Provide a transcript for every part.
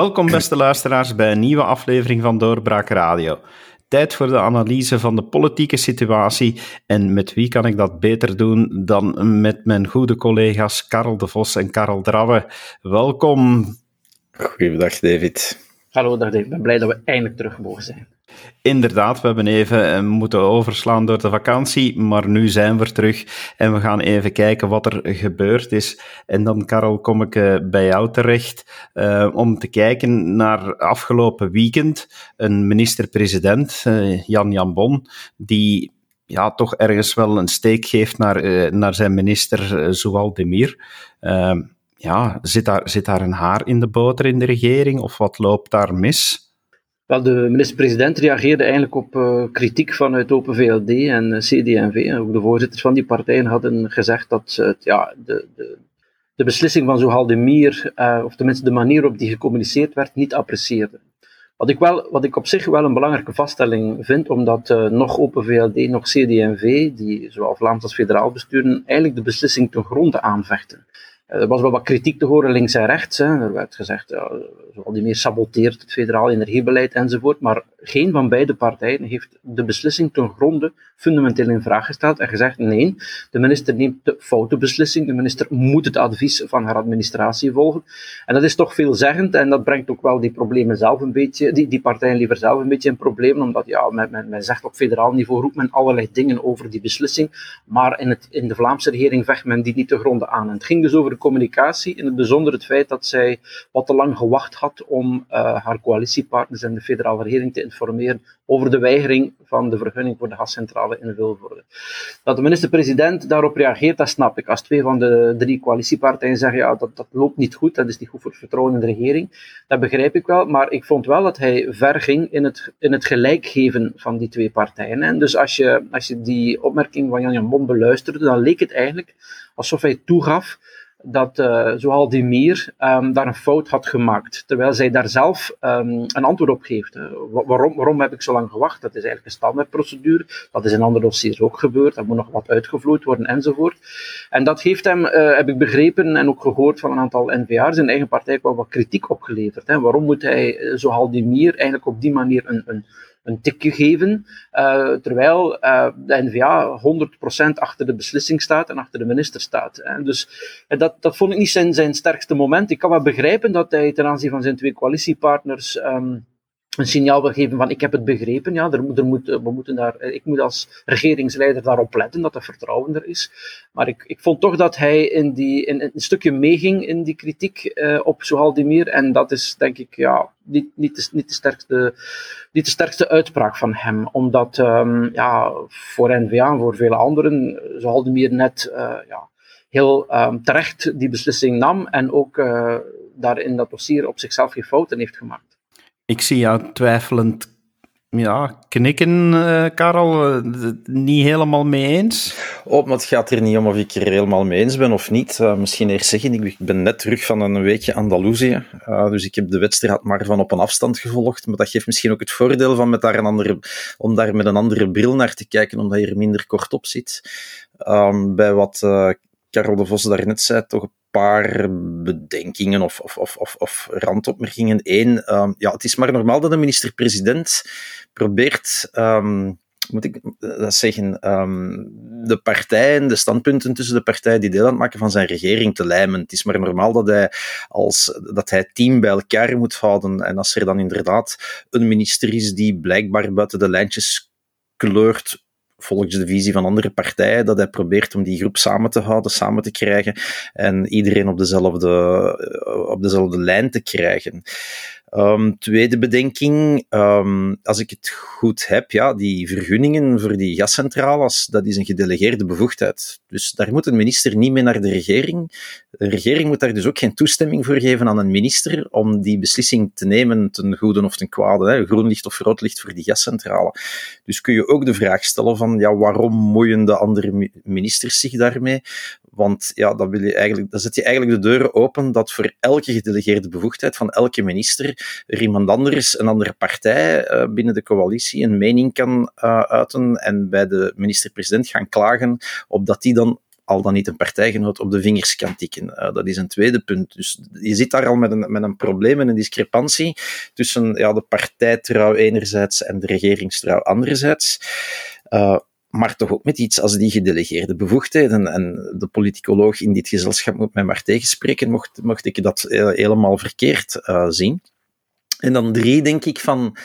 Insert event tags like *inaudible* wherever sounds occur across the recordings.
Welkom beste luisteraars bij een nieuwe aflevering van Doorbraak Radio. Tijd voor de analyse van de politieke situatie en met wie kan ik dat beter doen dan met mijn goede collega's Karel de Vos en Karel Dravwe. Welkom. Goeiedag David. Hallo dag David, ik ben blij dat we eindelijk terug mogen zijn. Inderdaad, we hebben even eh, moeten overslaan door de vakantie, maar nu zijn we terug en we gaan even kijken wat er gebeurd is. En dan, Karel, kom ik eh, bij jou terecht uh, om te kijken naar afgelopen weekend. Een minister-president, uh, Jan Jambon, die ja, toch ergens wel een steek geeft naar, naar zijn minister uh, Demir. Ehm, ja, zit daar, zit daar een haar in de boter in de regering of wat loopt daar mis? Wel, de minister-president reageerde eigenlijk op uh, kritiek vanuit Open VLD en uh, CD&V. Ook de voorzitters van die partijen hadden gezegd dat uh, ja, de, de, de, beslissing van Zohaldemir, of tenminste de manier waarop die gecommuniceerd werd, niet apprecieerden. Wat ik, wel, wat ik op zich wel een belangrijke vaststelling vind, omdat nog Open VLD, nog CD&V, die zowel Vlaams als federaal besturen, eigenlijk de beslissing ten gronde aanvechten. Er was wel wat kritiek te horen links en rechts. Hè. Er werd gezegd, ja, die meer saboteert het federaal energiebeleid enzovoort. Maar geen van beide partijen heeft de beslissing ten gronde fundamenteel in vraag gesteld en gezegd: nee, de minister neemt de foute beslissing. De minister moet het advies van haar administratie volgen. En dat is toch veelzeggend en dat brengt ook wel die problemen zelf een beetje, die, die partijen liever zelf een beetje in problemen, omdat ja, men, men, zegt op federaal niveau roept men allerlei dingen over die beslissing, maar in, het, in de Vlaamse regering vecht men die niet te gronde aan. En het ging dus over communicatie, in het bijzonder het feit dat zij wat te lang gewacht had om uh, haar coalitiepartners en de federale regering te informeren over de weigering van de vergunning voor de gascentrale in Vilvoorde. Dat de minister-president daarop reageert, dat snap ik. Als twee van de drie coalitiepartijen zeggen, ja, dat, dat loopt niet goed, dat is niet goed voor het vertrouwen in de regering, dat begrijp ik wel, maar ik vond wel dat hij ver ging in het, in het gelijkgeven van die twee partijen. En dus als je, als je die opmerking van Jan Jan Bon beluisterde, dan leek het eigenlijk alsof hij toegaf dat uh, zoal die Mier um, daar een fout had gemaakt, terwijl zij daar zelf um, een antwoord op geeft. Uh, waarom, waarom heb ik zo lang gewacht? Dat is eigenlijk een standaardprocedure. Dat is in andere dossiers ook gebeurd. Er moet nog wat uitgevloeid worden enzovoort. En dat heeft hem, uh, heb ik begrepen en ook gehoord van een aantal NVA's in eigen partij wel wat kritiek opgeleverd. Hè. Waarom moet hij, zoal die Mier, eigenlijk op die manier een, een een tikje geven, uh, terwijl uh, de NVA 100% achter de beslissing staat en achter de minister staat. Hè. Dus uh, dat, dat vond ik niet zijn, zijn sterkste moment. Ik kan wel begrijpen dat hij ten aanzien van zijn twee coalitiepartners um, een signaal wil geven van ik heb het begrepen, ja, er, er moet, we moeten daar, ik moet als regeringsleider daarop letten dat er vertrouwen er is. Maar ik, ik vond toch dat hij in die, in, een stukje meeging in die kritiek uh, op Sohaldemir en dat is denk ik ja, niet, niet, de, niet, de sterkste, niet de sterkste uitspraak van hem, omdat um, ja, voor N-VA en voor vele anderen Sohaldemir net uh, ja, heel um, terecht die beslissing nam en ook uh, daar in dat dossier op zichzelf geen fouten heeft gemaakt. Ik zie jou twijfelend ja, knikken, uh, Karel. Uh, niet helemaal mee eens? Oh, maar het gaat er niet om of ik er helemaal mee eens ben of niet. Uh, misschien eerst zeggen, ik ben net terug van een weekje Andalusië. dus ik heb de wedstrijd maar van op een afstand gevolgd. Maar dat geeft misschien ook het voordeel van met daar een andere, om daar met een andere bril naar te kijken, omdat je er minder kort op zit. Um, bij wat Karel de Vos daarnet zei, toch paar bedenkingen of, of, of, of, of randopmerkingen. Eén, um, ja, het is maar normaal dat de minister-president probeert. Um, moet ik dat zeggen, um, de partijen, de standpunten tussen de partijen die deel aan het maken van zijn regering te lijmen. Het is maar normaal dat hij, als, dat hij het team bij elkaar moet houden. En als er dan inderdaad een minister is die blijkbaar buiten de lijntjes kleurt, volgens de visie van andere partijen, dat hij probeert om die groep samen te houden, samen te krijgen en iedereen op dezelfde, eh, op dezelfde lijn te krijgen. Um, tweede bedenking, um, als ik het goed heb, ja, die vergunningen voor die gascentrales, dat is een gedelegeerde bevoegdheid. Dus daar moet een minister niet mee naar de regering. De regering moet daar dus ook geen toestemming voor geven aan een minister om die beslissing te nemen ten goede of ten kwade, hè, groen licht of rood licht voor die gascentrale. Dus kun je ook de vraag stellen van, ja, waarom moeien de andere ministers zich daarmee? Want ja, dan, wil je eigenlijk, zet je eigenlijk de deuren open dat voor elke gedelegeerde bevoegdheid van elke minister er iemand anders, een andere partij uh, binnen de coalitie, een mening kan uh, uiten en bij de minister-president gaan klagen, opdat die dan al dan niet een partijgenoot op de vingers kan tikken. Uh, dat is een tweede punt. Dus je zit daar al met een, met een probleem en een discrepantie tussen ja, de partijtrouw enerzijds en de regeringstrouw anderzijds. Maar toch ook met iets als die gedelegeerde bevoegdheden. En de politicoloog in dit gezelschap moet mij maar tegenspreken, mocht, mocht ik dat helemaal verkeerd uh, zien. En dan drie, denk ik van.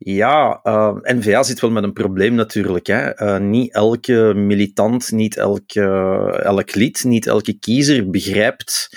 Ja, uh, eh, N-VA zit wel met een probleem natuurlijk. Hè. Niet elke militant, niet elke, elk lid, niet elke kiezer begrijpt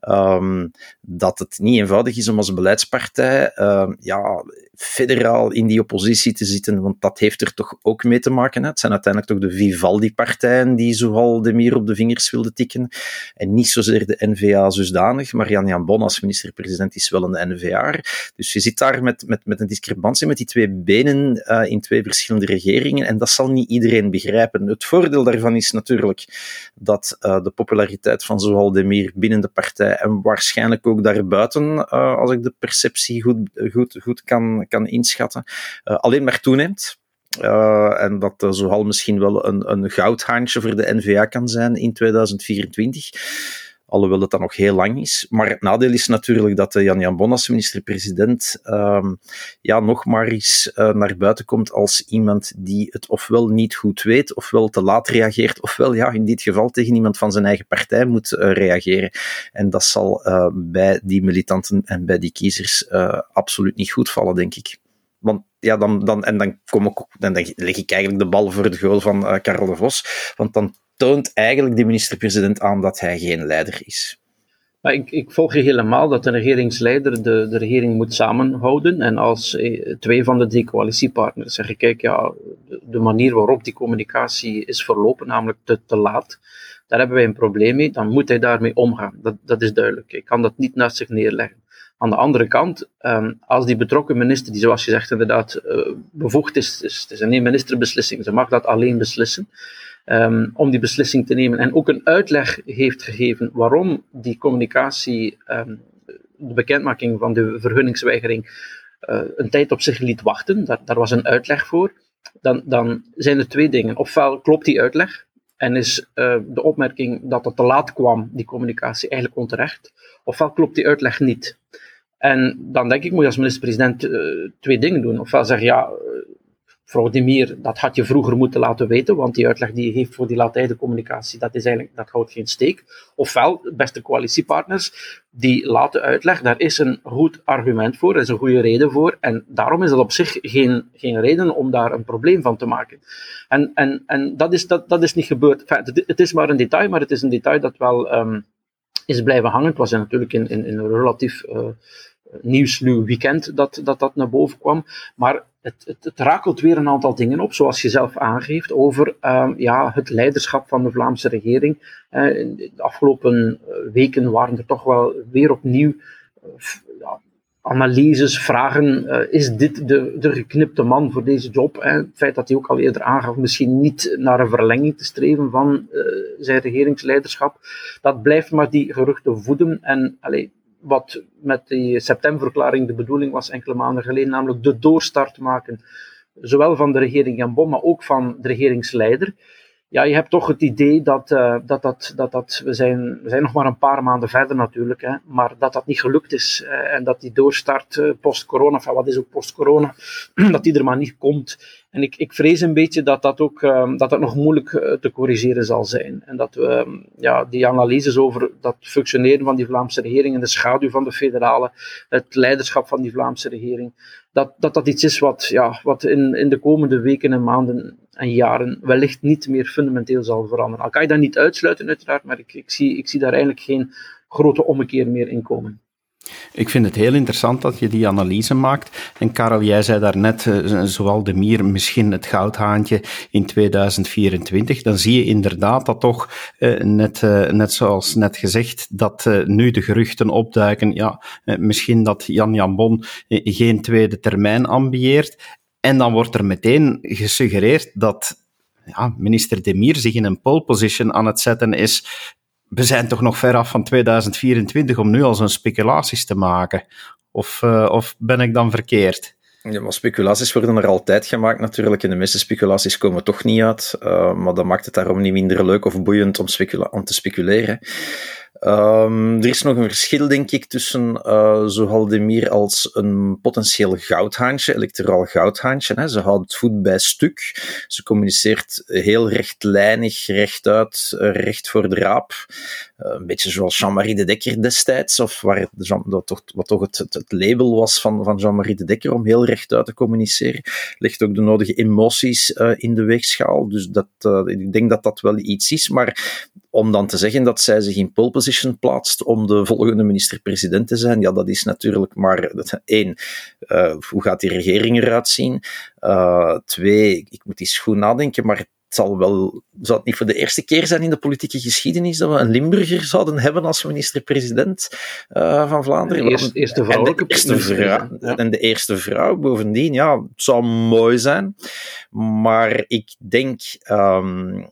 um, dat het niet eenvoudig is om als beleidspartij uh, ja, federaal in die oppositie te zitten, want dat heeft er toch ook mee te maken. Hè. Het zijn uiteindelijk toch de Vivaldi-partijen die zoal de mier op de vingers wilden tikken. En niet zozeer de NVA zodanig, maar Jan Jan Bon als minister-president is wel een NVA. Dus je zit daar met, met, met een discrepantie met die twee benen uh, in twee verschillende regeringen en dat zal niet iedereen begrijpen. Het voordeel daarvan is natuurlijk dat uh, de populariteit van zowel de Mier binnen de partij en waarschijnlijk ook daarbuiten, uh, als ik de perceptie goed, goed, goed kan, kan inschatten, uh, alleen maar toeneemt. Uh, en dat uh, zoal misschien wel een, een goudhaantje voor de NVA kan zijn in 2024 alhoewel het dan nog heel lang is. Maar het nadeel is natuurlijk dat uh, Jan Jan Bon als minister-president uh, ja, nog maar eens uh, naar buiten komt als iemand die het ofwel niet goed weet, ofwel te laat reageert, ofwel ja, in dit geval tegen iemand van zijn eigen partij moet uh, reageren. En dat zal bij die militanten en bij die kiezers absoluut niet goed vallen, denk ik. Want ja, dan, dan, en dan, kom ik, dan leg ik eigenlijk de bal voor de goal van Karel de Vos. Want dan toont eigenlijk de minister-president aan dat hij geen leider is. Ik, ik, volg je helemaal dat de regeringsleider de, de regering moet samenhouden. En als eh, twee van de drie coalitiepartners zeggen: kijk, ja, de, manier waarop die communicatie is verlopen, namelijk te, te laat, daar hebben wij een probleem mee, dan moet hij daarmee omgaan. Dat, dat is duidelijk. Ik kan dat niet naast zich neerleggen. Aan de andere kant, um, als die betrokken minister, die zoals je zegt inderdaad uh, bevoegd is, het is een ministerbeslissing, ze mag dat alleen beslissen, um, om die beslissing te nemen en ook een uitleg heeft gegeven waarom die communicatie, um, de bekendmaking van de vergunningsweigering, uh, een tijd op zich liet wachten, daar, daar was een uitleg voor, dan, dan zijn er twee dingen. Ofwel klopt die uitleg, en is uh, de opmerking dat het te laat kwam, die communicatie, eigenlijk onterecht. Ofwel klopt die uitleg niet. En dan denk ik, moet je als minister-president uh, twee dingen doen. Ofwel zeggen, ja, Demir, dat had je vroeger moeten laten weten, want die uitleg die je geeft voor die latijnse communicatie, dat, is eigenlijk, dat houdt geen steek. Ofwel, beste coalitiepartners, die laten uitleg, daar is een goed argument voor, er is een goede reden voor, en daarom is dat op zich geen, geen reden om daar een probleem van te maken. En, en, en dat, is, dat, dat is niet gebeurd. Het, is maar een detail, maar het is een detail dat wel um, is blijven hangen. Het was natuurlijk in, in, in een relatief uh, nieuwsluw weekend dat, dat dat naar boven kwam. Maar het, het, het, rakelt weer een aantal dingen op, zoals je zelf aangeeft, over uh, ja, het leiderschap van de Vlaamse regering. In de afgelopen eh, weken waren er toch wel weer opnieuw ja, analyses, vragen. Is dit de, de geknipte man voor deze job? Het feit dat hij ook al eerder aangaf misschien niet naar een verlenging te streven van zijn regeringsleiderschap, dat blijft maar die geruchten voeden. En allee, wat met die septemberverklaring de bedoeling was enkele maanden geleden, namelijk de doorstart maken, zowel van de regering Jan Bon, maar ook van de regeringsleider. Ja, je hebt toch het idee dat, uh, dat, dat, dat, dat we, zijn, we zijn nog maar een paar maanden verder natuurlijk, hè, maar dat dat niet gelukt is uh, en dat die doorstart uh, post-corona, wat is ook post-corona, *clears throat* dat die er maar niet komt. En ik, ik vrees een beetje dat dat ook um, dat dat nog moeilijk te corrigeren zal zijn. En dat we um, ja, die analyses over dat functioneren van die Vlaamse regering en de schaduw van de federale, het leiderschap van die Vlaamse regering, dat dat, dat iets is wat, ja, wat in, in de komende weken en maanden en jaren wellicht niet meer fundamenteel zal veranderen. Al kan je dat niet uitsluiten, uiteraard, maar ik, ik, zie, ik zie daar eigenlijk geen grote ommekeer meer in komen. Ik vind het heel interessant dat je die analyse maakt. En Karel, jij zei daarnet, uh, zowel de Mier misschien het goudhaantje in 2024. Dan zie je inderdaad dat toch, uh, net, uh, net zoals net gezegd, dat nu de geruchten opduiken. Ja, misschien dat Jan Jan Bon geen tweede termijn ambieert. En dan wordt er meteen gesuggereerd dat ja, minister Demir zich in een pole position aan het zetten is we zijn toch nog ver af van 2024 om nu al zo'n speculaties te maken? Of, uh, of ben ik dan verkeerd? Ja, maar speculaties worden er altijd gemaakt natuurlijk. En de meeste speculaties komen toch niet uit. Uh, maar dat maakt het daarom niet minder leuk of boeiend om, om te speculeren. Um, er is nog een verschil, denk ik, tussen uh, Zohaldemir als een potentieel goudhaantje, electoraal goudhaantje. Hè. Ze houdt voet bij stuk. Ze communiceert heel rechtlijnig, rechtuit, recht voor de raap. Uh, een beetje zoals Jean-Marie de Dekker destijds, of waar dat toch, wat toch het, het, label was van, van Jean-Marie de Dekker om heel rechtuit te communiceren. Legt ook de nodige emoties uh, in de weegschaal. Dus dat, ik denk dat dat wel iets is. Maar om dan te zeggen dat zij zich in pole position plaatst om de volgende minister-president te zijn, ja, dat is natuurlijk maar één. Uh, hoe gaat die regering eruit zien? Twee, ik moet eens goed nadenken, maar het zal wel, zou het niet voor de eerste keer zijn in de politieke geschiedenis dat we een Limburger zouden hebben als minister-president uh, van Vlaanderen? De eerste. En de eerste vrouw, ja. en de eerste vrouw bovendien, ja, het zou mooi zijn. Maar ik denk, um,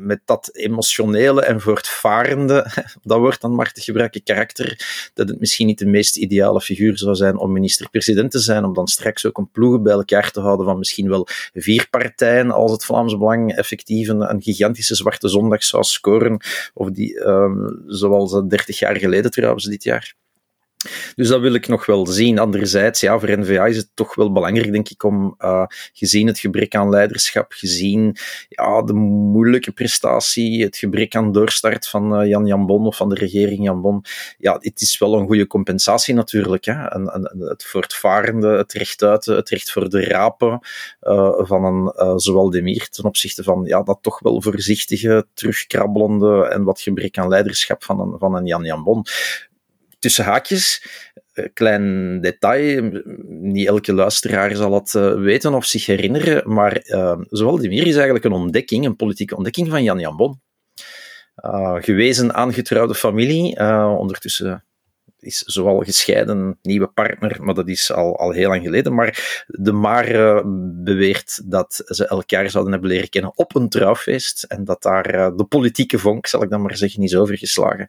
met dat emotionele en voortvarende, *laughs* dat wordt dan maar te gebruiken, karakter, dat het misschien niet de meest ideale figuur zou zijn om minister-president te zijn, om dan straks ook een ploegen bij elkaar te houden van misschien wel vier partijen, als het Vlaams Belang effectief een, een gigantische zwarte zondag zou scoren, of die, um, zoals 30 jaar geleden trouwens dit jaar. Dus dat wil ik nog wel zien. Anderzijds, ja, voor NVA is het toch wel belangrijk, denk ik, om uh, gezien het gebrek aan leiderschap, gezien ja, de moeilijke prestatie, het gebrek aan doorstart van uh, Jan Jambon of van de regering Jambon, ja, het is wel een goede compensatie natuurlijk. Hè? En, het voortvarende, het rechtuiten, het recht voor de rapen uh, van een zowel ten opzichte van ja, dat toch wel voorzichtige, terugkrabbelende en wat gebrek aan leiderschap van een, van een Jan Jambon tussen haakjes, eh, klein detail, niet elke luisteraar zal het uh, weten of zich herinneren, maar uh, zowel die meer is eigenlijk een ontdekking, een politieke ontdekking van Jan Jan Bon. Uh, gewezen aangetrouwde familie, ondertussen is zowel gescheiden, nieuwe partner, maar dat is al, al heel lang geleden. Maar de Maar uh, beweert dat ze elkaar zouden hebben leren kennen op een trouwfeest. En dat daar uh, de politieke vonk, zal ik dan maar zeggen, is overgeslagen.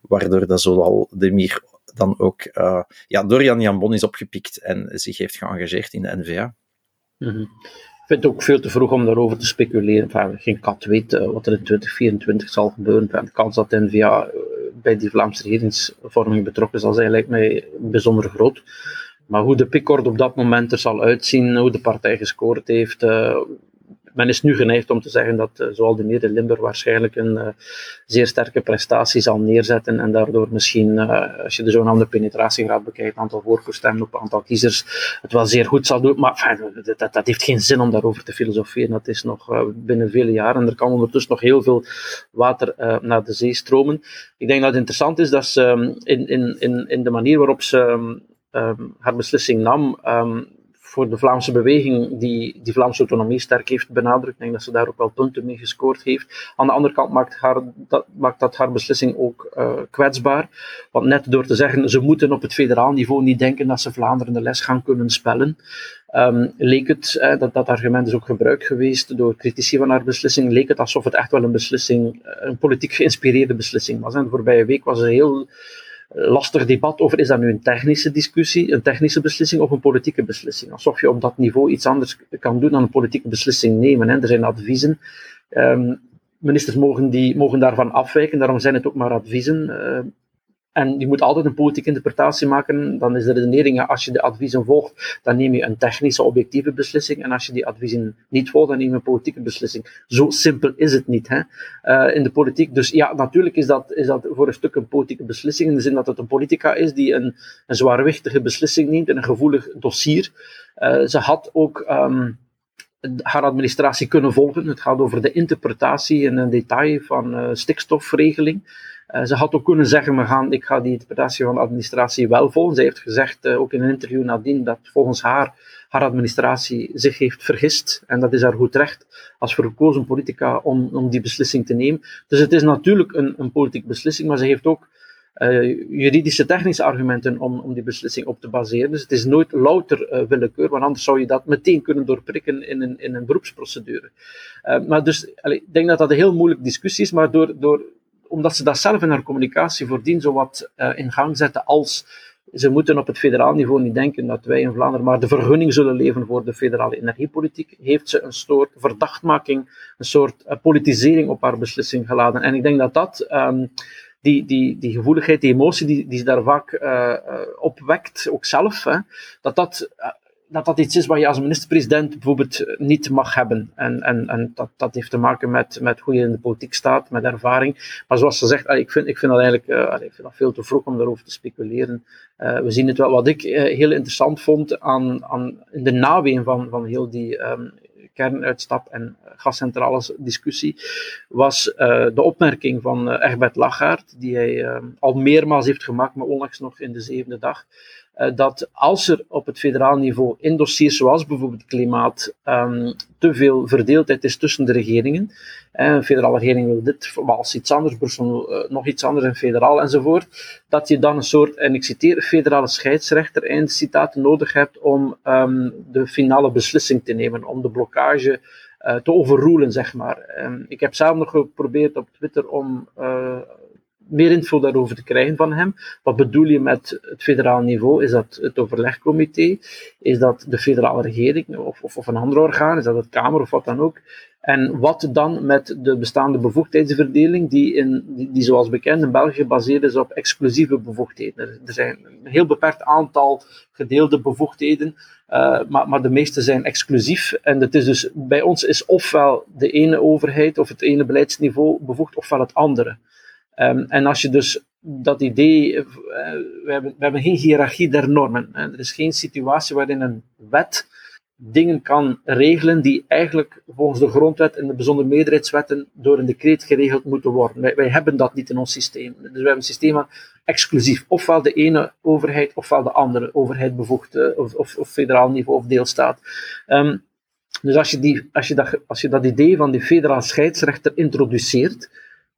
Waardoor dat zowel de Mir dan ook uh, ja, door Jan Jan Bon is opgepikt en zich heeft geëngageerd in de NVA. Mm. Ik vind het ook veel te vroeg om daarover te speculeren. Enfin, geen kat weet wat er in 2024 zal gebeuren. Enfin, de kans dat de NVA bij die Vlaamse regeringsvorming betrokken is, dat lijkt mij bijzonder groot. Maar hoe de pickorde op dat moment er zal uitzien, hoe de partij gescoord heeft, uh, men is nu geneigd om te zeggen dat uh, zoal de Meer Limburg waarschijnlijk een uh, zeer sterke prestatie zal neerzetten en daardoor misschien, als je de zogenaamde penetratiegraad bekijkt, aantal voorkeurstemmen op aantal kiezers, het wel zeer goed zal doen. Maar dat, dat, heeft geen zin om daarover te filosoferen. Dat is nog binnen vele jaren. Er kan ondertussen nog heel veel water naar de zee stromen. Ik denk dat het interessant is dat ze um, in, in, in, in de manier waarop ze um, haar beslissing nam, voor de Vlaamse beweging die die Vlaamse autonomie sterk heeft benadrukt. Ik denk dat ze daar ook wel punten mee gescoord heeft. Aan de andere kant maakt, haar, dat, maakt dat haar beslissing ook uh, kwetsbaar. Want net door te zeggen, ze moeten op het federaal niveau niet denken dat ze Vlaanderen de les gaan kunnen spellen, um, leek het, eh, dat, dat argument is ook gebruikt geweest door critici van haar beslissing, leek het alsof het echt wel een beslissing, een politiek geïnspireerde beslissing was. En de voorbije week was er heel lastig debat over is dat nu een technische discussie, een technische beslissing of een politieke beslissing. Alsof je op dat niveau iets anders kan doen dan een politieke beslissing nemen. Hè. Er zijn adviezen. Um, ministers mogen, die, mogen daarvan afwijken, daarom zijn het ook maar adviezen. Uh, en je moet altijd een politieke interpretatie maken. Dan is de redenering, als je de adviezen volgt, dan neem je een technische, objectieve beslissing. En als je die adviezen niet volgt, dan neem je een politieke beslissing. Zo simpel is het niet hè, uh, in de politiek. Dus ja, natuurlijk is dat, is dat voor een stuk een politieke beslissing. In de zin dat het een politica is die een, een zwaarwichtige beslissing neemt in een gevoelig dossier. Uh, ze had ook. Um, haar administratie kunnen volgen. Het gaat over de interpretatie in een detail van uh, stikstofregeling. Uh, ze had ook kunnen zeggen, we gaan, ik ga die interpretatie van de administratie wel volgen. Zij heeft gezegd, uh, ook in een interview nadien, dat volgens haar haar administratie zich heeft vergist. En dat is haar goed recht als verkozen politica om, om die beslissing te nemen. Dus het is natuurlijk een, een politieke beslissing, maar ze heeft ook uh, juridische technische argumenten om, om die beslissing op te baseren. Dus het is nooit louter willekeur, want anders zou je dat meteen kunnen doorprikken in een, in een beroepsprocedure. Uh, maar dus, ik denk dat dat een heel moeilijke discussie is, maar door, door omdat ze dat zelf in haar communicatie voordien zo wat uh, in gang zetten als ze moeten op het federaal niveau niet denken dat wij in Vlaanderen maar de vergunning zullen leveren voor de federale energiepolitiek. Heeft ze een soort verdachtmaking, een soort uh, politisering op haar beslissing geladen. En ik denk dat dat, um, die, die, die gevoeligheid, die emotie die, die ze daar vaak uh, opwekt, ook zelf, hè, dat dat dat dat iets is wat je als minister-president bijvoorbeeld niet mag hebben. En, en, en dat, dat heeft te maken met, met hoe je in de politiek staat, met ervaring. Maar zoals ze zegt, ik vind, ik vind dat eigenlijk uh, ik vind veel te vroeg om daarover te speculeren. Uh, we zien het wel. Wat ik uh, heel interessant vond aan, aan in de naween van, van heel die um, kernuitstap en gascentrales discussie, was de opmerking van Egbert Lachaert, die hij al meermaals heeft gemaakt, maar onlangs nog in de zevende dag uh, dat als er op het federaal niveau in dossiers zoals bijvoorbeeld klimaat um, te veel verdeeldheid is tussen de regeringen, en een federale regering wil dit, Wals iets anders, Brussel uh, nog iets anders en federaal enzovoort, dat je dan een soort, en ik citeer, federale scheidsrechter, eindcitaat, nodig hebt om um, de finale beslissing te nemen, om de blokkage te overroelen, zeg maar. Um, ik heb zelf nog geprobeerd op Twitter om meer info daarover te krijgen van hem. Wat bedoel je met het federaal niveau? Is dat het overlegcomité? Is dat de federale regering of, of, of een ander orgaan? Is dat het Kamer of wat dan ook? En wat dan met de bestaande bevoegdheidsverdeling, die, in, die, die zoals bekend in België gebaseerd is op exclusieve bevoegdheden. Er, zijn een heel beperkt aantal gedeelde bevoegdheden, uh, maar, maar de meeste zijn exclusief. En het is dus, bij ons is ofwel de ene overheid of het ene beleidsniveau bevoegd, ofwel het andere. Um, en als je dus dat idee, uh, we, hebben, we hebben geen hiërarchie der normen. Hè. Er is geen situatie waarin een wet dingen kan regelen die eigenlijk volgens de grondwet en de bijzondere meerderheidswetten door een decreet geregeld moeten worden. Wij, hebben dat niet in ons systeem. Dus we hebben een systeem van exclusief. Ofwel de ene overheid, ofwel de andere overheid bevoegd, uh, of, of, of, federaal niveau of deelstaat. Um, dus als je, die, als, je dat, als je dat idee van die federaal scheidsrechter introduceert,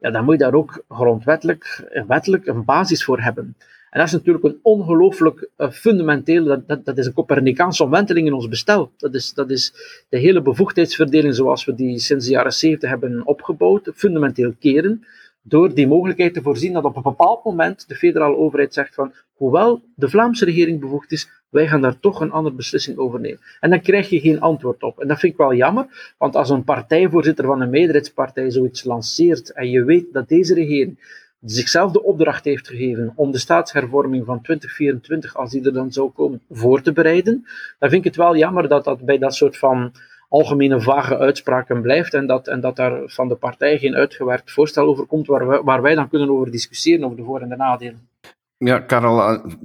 ja, dan moet je daar ook grondwettelijk en wettelijk een basis voor hebben. En dat is natuurlijk een ongelooflijk uh, fundamenteel, dat, dat, dat, is een Copernicaanse omwenteling in ons bestel. Dat is, dat is de hele bevoegdheidsverdeling zoals we die sinds de jaren 70 hebben opgebouwd, fundamenteel keren door die mogelijkheid te voorzien dat op een bepaald moment de federale overheid zegt van, hoewel de Vlaamse regering bevoegd is, wij gaan daar toch een andere beslissing over nemen. En dan krijg je geen antwoord op. En dat vind ik wel jammer, want als een partijvoorzitter van een meerderheidspartij zoiets lanceert en je weet dat deze regering zichzelf de opdracht heeft gegeven om de staatshervorming van 2024, als die er dan zou komen, voor te bereiden, dan vind ik het wel jammer dat dat bij dat soort van algemene vage uitspraken blijft en dat, en dat daar van de partij geen uitgewerkt voorstel over komt waar, wij dan kunnen over discussiëren over de voor- en de nadelen. Ja, Karel,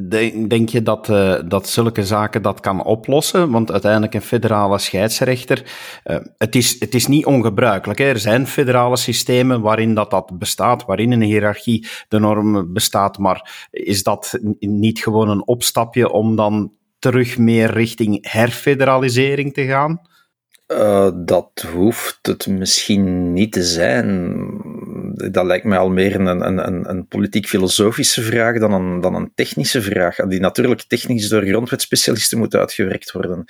eh, denk je dat, uh, dat zulke zaken dat kan oplossen? Want uiteindelijk een federale scheidsrechter, uh, het, is, het is niet ongebruikelijk. Hè? Er zijn federale systemen waarin dat, dat bestaat, waarin een hiërarchie de norm bestaat, maar is dat niet gewoon een opstapje om dan terug meer richting herfederalisering te gaan? Uh, dat hoeft het misschien niet te zijn. Dat lijkt mij al meer een, een, een politiek-filosofische vraag dan een, dan een technische vraag, die natuurlijk technisch door grondwetspecialisten moet uitgewerkt worden.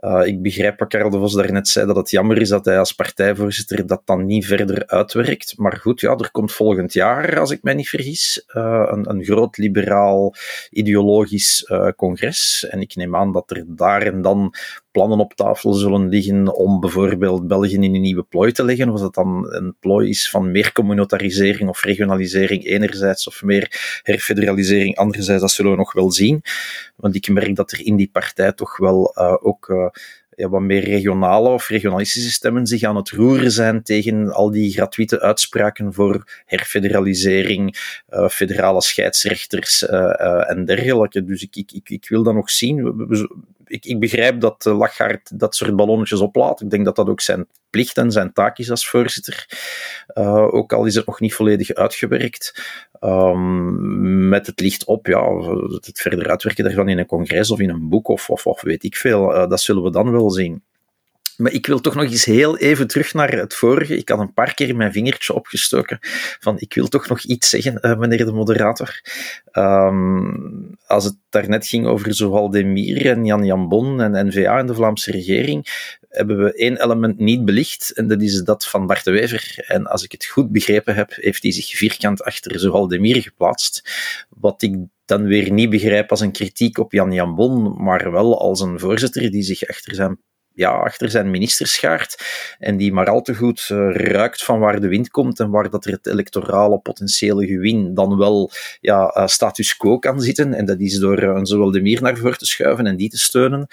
Uh, ik begrijp wat Karel de Vos daarnet zei, dat het jammer is dat hij als partijvoorzitter dat dan niet verder uitwerkt. Maar goed, ja, er komt volgend jaar, als ik mij niet vergis, uh, een, een, groot liberaal ideologisch congres. En ik neem aan dat er daar en dan plannen op tafel zullen liggen om bijvoorbeeld België in een nieuwe plooi te leggen. Of dat dan een plooi is van meer communautarisering of regionalisering enerzijds, of meer herfederalisering anderzijds, dat zullen we nog wel zien. Want ik merk dat er in die partij toch wel uh, ook uh, ja, wat meer regionale of regionalistische stemmen zich aan het roeren zijn tegen al die gratuite uitspraken voor herfederalisering, uh, federale scheidsrechters en dergelijke. Dus ik, ik, ik wil dat nog zien. Ik, ik begrijp dat Lachgaard dat soort ballonnetjes oplaat. Ik denk dat dat ook zijn plicht en zijn taak is als voorzitter. Uh, ook al is het nog niet volledig uitgewerkt. Um, met het licht op, ja, het verder uitwerken daarvan in een congres of in een boek of, of, of weet ik veel, uh, dat zullen we dan wel zien. Maar ik wil toch nog eens heel even terug naar het vorige. Ik had een paar keer mijn vingertje opgestoken van ik wil toch nog iets zeggen, uh, meneer de moderator. Um, als het daarnet ging over Zoal Demir en Jan Jambon en N-VA en de Vlaamse regering, hebben we één element niet belicht, en dat is dat van Bart de Wever. En als ik het goed begrepen heb, heeft hij zich vierkant achter Zoal Demir geplaatst. Wat ik dan weer niet begrijp als een kritiek op Jan Jan Bon, maar wel als een voorzitter die zich achter zijn ja, achter zijn minister schaart en die maar al te goed uh, ruikt van waar de wind komt en waar dat er het electorale potentiële gewin dan wel ja, uh, status quo kan zitten. En dat is door uh, zowel de Mier naar voren te schuiven en die te steunen,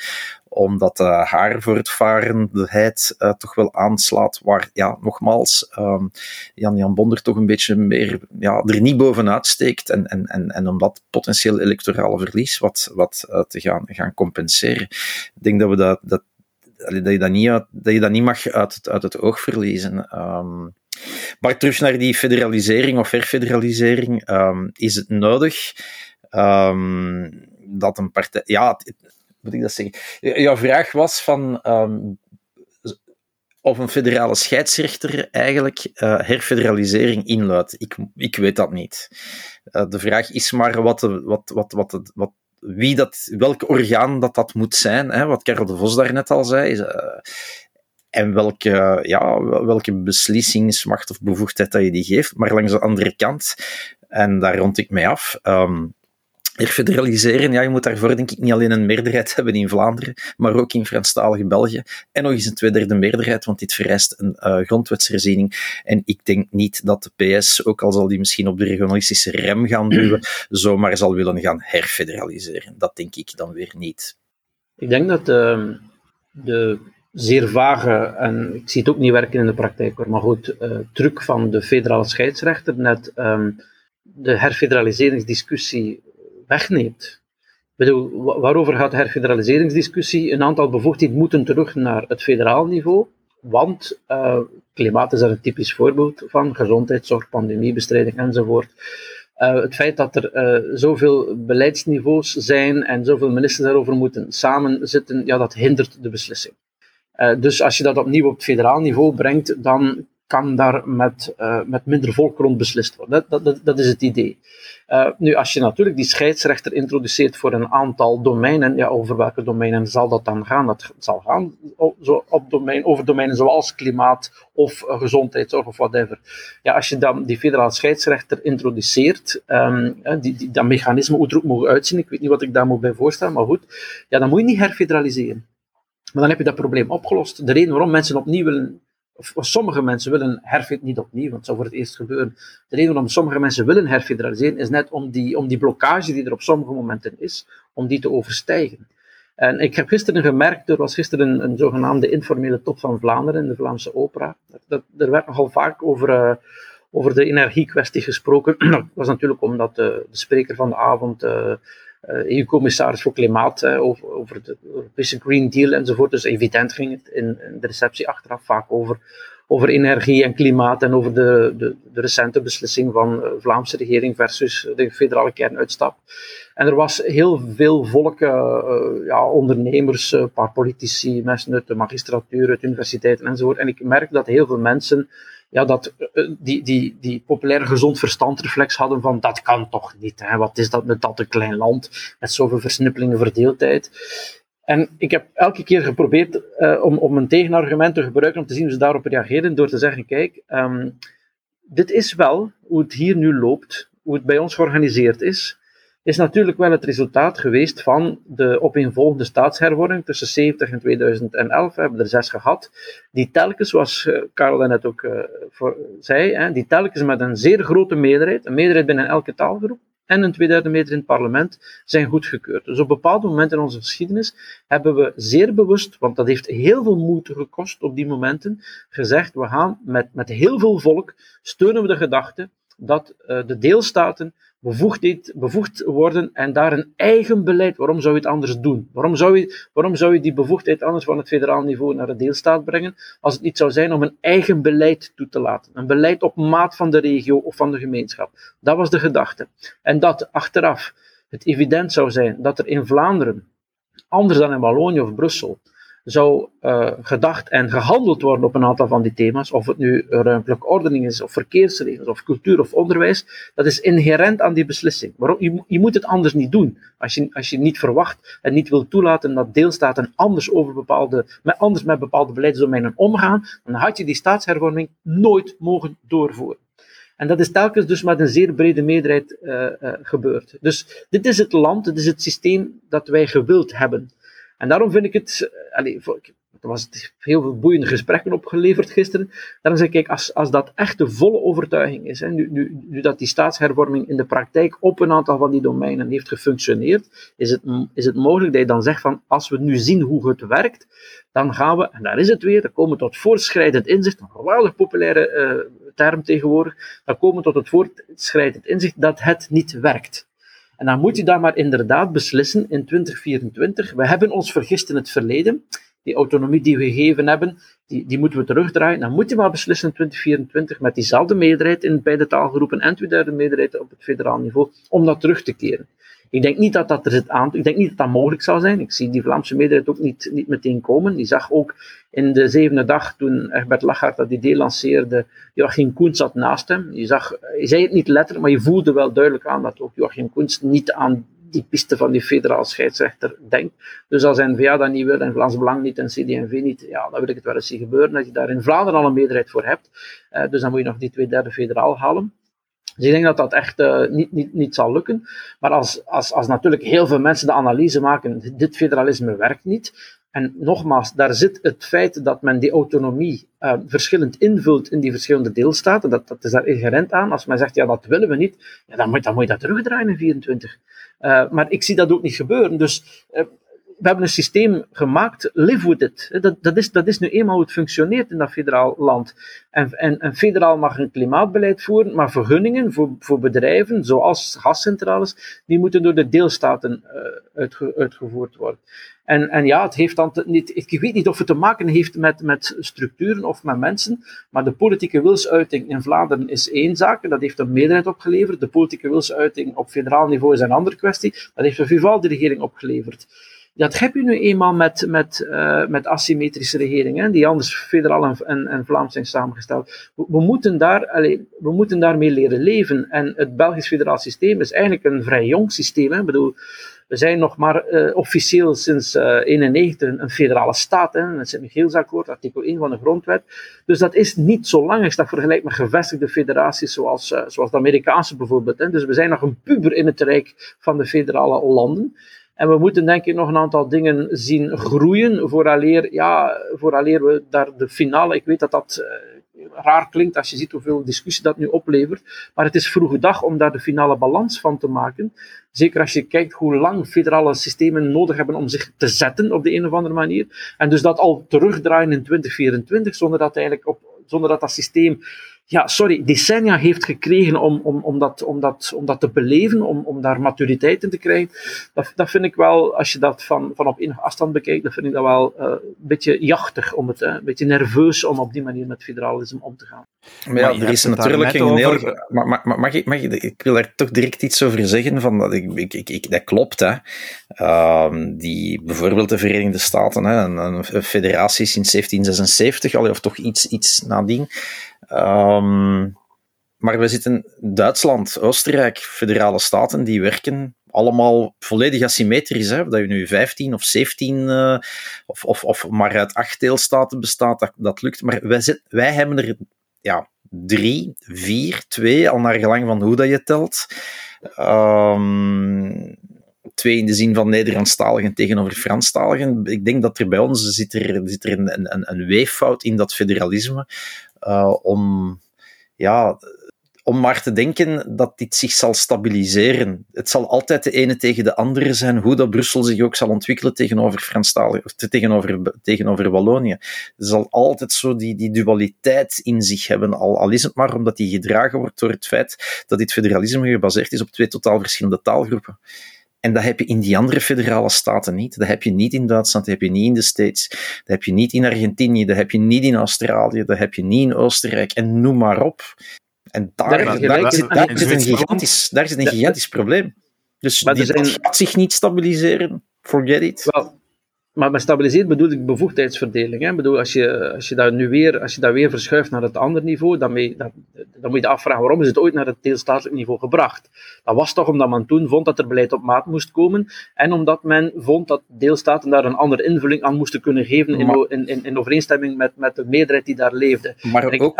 omdat haar voortvarendheid toch wel aanslaat waar, ja, nogmaals, um, Jan-Jan Bonder toch een beetje meer ja, er niet bovenuit steekt en, en, en, en om dat potentieel electorale verlies wat, wat te gaan, gaan compenseren. Ik denk dat we dat, dat dat, je dat, niet je dat niet mag uit het, uit het oog verliezen. Um, maar terug naar die federalisering of herfederalisering. Um, is het nodig um, dat een partij. Ja, moet ik dat zeggen? Jouw vraag was van. of een federale scheidsrechter eigenlijk uh, herfederalisering inluidt. Ik, ik weet dat niet. Uh, de vraag is maar wat, wat, wat, wat, wat wie dat, welk orgaan dat dat moet zijn, hè, wat Karel de Vos daarnet al zei, is, uh, en welke, ja, welke beslissingsmacht of bevoegdheid dat je die geeft. Maar langs de andere kant, en daar rond ik mij af, um, Herfederaliseren, ja, je moet daarvoor denk ik niet alleen een meerderheid hebben in Vlaanderen, maar ook in Franstalige België. En nog eens een tweederde meerderheid, want dit vereist een uh, grondwetsherziening. En ik denk niet dat de PS, ook al zal die misschien op de regionalistische rem gaan *clears throat* duwen, zomaar zal willen gaan herfederaliseren. Dat denk ik dan weer niet. Ik denk dat uh, de zeer vage, en ik zie het ook niet werken in de praktijk hoor, maar goed, uh, truc van de federale scheidsrechter net um, de herfederaliseringsdiscussie wegneemt. Bedoel, waarover gaat de herfederaliseringsdiscussie? Een aantal bevoegdheden moeten terug naar het federaal niveau, want uh, klimaat is daar een typisch voorbeeld van, gezondheidszorg, pandemiebestrijding enzovoort. Uh, het feit dat er uh, zoveel beleidsniveaus zijn en zoveel ministers daarover moeten samenzitten, ja, dat hindert de beslissing. Dus als je dat opnieuw op het federaal niveau brengt, dan kan daar met, uh, met minder volk rond beslist worden. Dat, dat, dat is het idee. Uh, nu, als je natuurlijk die scheidsrechter introduceert voor een aantal domeinen, ja, over welke domeinen zal dat dan gaan? Dat zal gaan zo op domein, over domeinen zoals klimaat of uh, gezondheidszorg of whatever. Ja, als je dan die federale scheidsrechter introduceert, um, die, die, dat mechanisme, hoe er ook mogen uitzien, ik weet niet wat ik daar moet bij voorstellen, maar goed, ja, dan moet je niet herfederaliseren. Maar dan heb je dat probleem opgelost. De reden waarom mensen opnieuw willen sommige mensen willen herfit niet opnieuw, want het zou voor het eerst gebeuren. De reden waarom sommige mensen willen herfederaliseren is net om die, om die blokkage die er op sommige momenten is, om die te overstijgen. En ik heb gisteren gemerkt, er was gisteren een, een zogenaamde informele top van Vlaanderen in de Vlaamse opera. Dat, er werd nogal vaak over, uh, over de energiekwestie gesproken. *clears throat* dat was natuurlijk omdat de, de spreker van de avond uh, EU-commissaris voor Klimaat, over, over de Europese Green Deal enzovoort. Dus evident ging het in, de receptie achteraf vaak over, over energie en klimaat en over de, de, de recente beslissing van de Vlaamse regering versus de federale kernuitstap. En er was heel veel volk, ja, ondernemers, een paar politici, mensen uit de magistratuur, uit universiteiten enzovoort. En ik merk dat heel veel mensen ja, dat, eh, die, die, die populaire gezond verstandreflex hadden van dat kan toch niet. Hè? Wat is dat met dat een klein land met zoveel versnippelingen, verdeeldheid. En ik heb elke keer geprobeerd uh, om, om een tegenargument te gebruiken om te zien hoe ze daarop reageren, door te zeggen, kijk, um, dit is wel hoe het hier nu loopt, hoe het bij ons georganiseerd is is natuurlijk wel het resultaat geweest van de opeenvolgende staatshervorming tussen 70 en 2011. We hebben er zes gehad, die telkens, zoals eh, Karel net ook voor, zei, die telkens met een zeer grote meerderheid, een meerderheid binnen elke taalgroep, en een tweederde meerderheid in het parlement zijn goedgekeurd. Dus op bepaalde momenten in onze geschiedenis hebben we zeer bewust, want dat heeft heel veel moeite gekost op die momenten, gezegd, we gaan met, met heel veel volk, steunen we de gedachte dat uh, de deelstaten bevoegd, bevoegd worden en daar een eigen beleid. Waarom zou je het anders doen? Waarom zou je, waarom zou je die bevoegdheid anders van het federaal niveau naar de deelstaat brengen, als het niet zou zijn om een eigen beleid toe te laten? Een beleid op maat van de regio of van de gemeenschap. Dat was de gedachte. En dat achteraf het evident zou zijn dat er in Vlaanderen, anders dan in Wallonië of Brussel, zou uh, gedacht en gehandeld worden op een aantal van die thema's, of het nu ruimtelijke ordening is, of verkeersregels, of cultuur of onderwijs, dat is inherent aan die beslissing. Waarom? Je, je moet het anders niet doen. Als je, als je niet verwacht en niet wil toelaten dat deelstaten anders, over bepaalde, met, anders met bepaalde beleidsdomeinen omgaan, dan had je die staatshervorming nooit mogen doorvoeren. En dat is telkens dus met een zeer brede meerderheid uh, uh, gebeurd. Dus dit is het land, dit is het systeem dat wij gewild hebben. En daarom vind ik het, allez, er was heel veel boeiende gesprekken opgeleverd gisteren. Daarom zeg ik, als, als dat echt de volle overtuiging is, hè, nu, nu, dat die staatshervorming in de praktijk op een aantal van die domeinen heeft gefunctioneerd, is het, is het mogelijk dat je dan zegt van, als we nu zien hoe het werkt, dan gaan we, en daar is het weer, dan komen we tot voortschrijdend inzicht, een geweldig populaire uh, term tegenwoordig, dan komen we tot het voortschrijdend inzicht dat het niet werkt. En dan moet je daar maar inderdaad beslissen in 2024. We hebben ons vergist in het verleden die autonomie die we gegeven hebben, die, die moeten we terugdraaien. Dan moet je maar beslissen in 2024 met diezelfde meerderheid in beide taalgroepen en tweederde meerderheid op het federaal niveau, om dat terug te keren. Ik denk niet dat dat er zit aan. Ik denk niet dat dat mogelijk zou zijn. Ik zie die Vlaamse meerderheid ook niet, niet meteen komen. Die zag ook in de zevende dag, toen Egbert Lachart dat idee lanceerde, Joachim Koens zat naast hem. Je zag, je zei het niet letterlijk, maar je voelde wel duidelijk aan dat ook Joachim Koens niet aan die piste van die federaal scheidsrechter denkt. Dus als N-VA dat niet wil en Vlaams Belang niet en CD&V niet, ja, dan wil ik het wel eens zien gebeuren dat je daar in Vlaanderen al een meerderheid voor hebt. Uh, dus dan moet je nog die twee derde federaal halen. Dus ik denk dat dat echt uh, niet, niet, niet zal lukken. Maar als, als, als natuurlijk heel veel mensen de analyse maken, dit federalisme werkt niet, en nogmaals, daar zit het feit dat men die autonomie uh, verschillend invult in die verschillende deelstaten. Dat, dat is daar inherent aan. Als men zegt, ja, dat willen we niet, ja, dan, moet, dan moet je dat terugdraaien in 24. Uh, maar ik zie dat ook niet gebeuren. Dus we hebben een systeem gemaakt, live with it. Dat, dat, is, dat is nu eenmaal hoe het functioneert in dat federaal land. En, en, en federaal mag een klimaatbeleid voeren, maar vergunningen voor, voor bedrijven, zoals gascentrales, die moeten door de deelstaten uitge, uitgevoerd worden. En, en ja, het heeft dan niet, ik weet niet of het te maken heeft met, met structuren of met mensen, maar de politieke wilsuiting in Vlaanderen is één zaak, dat heeft een meerderheid opgeleverd. De politieke wilsuiting op federaal niveau is een andere kwestie, dat heeft een Vivaldi-regering opgeleverd. Dat heb je nu eenmaal met, met, uh, met asymmetrische regeringen, die anders federaal en, en, Vlaams zijn samengesteld. We, moeten daar, we moeten daarmee leren leven. En het Belgisch federaal systeem is eigenlijk een vrij jong systeem. Hè. Ik bedoel, we zijn nog maar uh, officieel sinds 1991 uh, een federale staat. Hè. Het Sint-Michielsakkoord, artikel 1 van de grondwet. Dus dat is niet zo lang als dat vergelijkt met gevestigde federaties zoals, zoals de Amerikaanse bijvoorbeeld. Hè. Dus we zijn nog een puber in het rijk van de federale landen. En we moeten denk ik nog een aantal dingen zien groeien vooraleer, ja, vooraleer we daar de finale, ik weet dat dat uh, raar klinkt als je ziet hoeveel discussie dat nu oplevert, maar het is vroege dag om daar de finale balans van te maken. Zeker als je kijkt hoe lang federale systemen nodig hebben om zich te zetten op de een of andere manier. En dus dat al terugdraaien in 2024, zonder dat eigenlijk op, zonder dat dat systeem ja, sorry, decennia heeft gekregen om, om, om, dat, om, dat, om dat te beleven, om, om daar maturiteit in te krijgen. Dat, dat vind ik wel, als je dat van, van op enige afstand bekijkt, dat vind ik dat wel uh, een beetje jachtig, om het, uh, een beetje nerveus om op die manier met federalisme om te gaan. Maar ja, er is natuurlijk een heel... Maar, maar, maar, mag, ik, mag ik, ik wil daar toch direct iets over zeggen, van dat, ik, ik, ik, dat klopt, hè. Uh, die, bijvoorbeeld de Verenigde Staten, hè, een, een federatie sinds 1776, of toch iets, iets nadien, Um, maar we zitten Duitsland, Oostenrijk, federale staten, die werken allemaal volledig asymmetrisch. Hè? Dat je nu 15 of 17 uh, of, of, of maar uit acht deelstaten bestaat, dat, dat lukt. Maar wij, wij hebben er ja, drie, vier, twee, al naar gelang van hoe dat je telt. Um, twee in de zin van Nederlandstaligen tegenover Franstaligen. Ik denk dat er bij ons zit er, zit er een, een, een weeffout in dat federalisme. Uh, om, ja, om maar te denken dat dit zich zal stabiliseren. Het zal altijd de ene tegen de andere zijn, hoe dat Brussel zich ook zal ontwikkelen tegenover Franstaligen, tegenover, tegenover Wallonië. Zal altijd zo die, die dualiteit in zich hebben, al, al is het maar omdat die gedragen wordt door het feit dat dit federalisme gebaseerd is op twee totaal verschillende taalgroepen. En dat heb je in die andere federale staten niet. Dat heb je niet in Duitsland, dat heb je niet in de States, dat heb je niet in Argentinië, dat heb je niet in Australië, dat heb je niet in Oostenrijk en noem maar op. En daar, daar, daar, zit, daar zit, een gigantisch, daar zit een gigantisch probleem. Dus die zijn... gaat zich niet stabiliseren. Forget it. Maar met stabiliseren bedoel ik bevoegdheidsverdeling. Hè? Ik bedoel, als je, als je dat nu weer, als je dat weer verschuift naar het andere niveau, dan, mee, dan, dan moet je afvragen waarom is het ooit naar het deelstatelijk niveau gebracht. Dat was toch omdat men toen vond dat er beleid op maat moest komen en omdat men vond dat deelstaten daar een andere invulling aan moesten kunnen geven in, in, in, in overeenstemming met, met de meerderheid die daar leefde. Maar ook,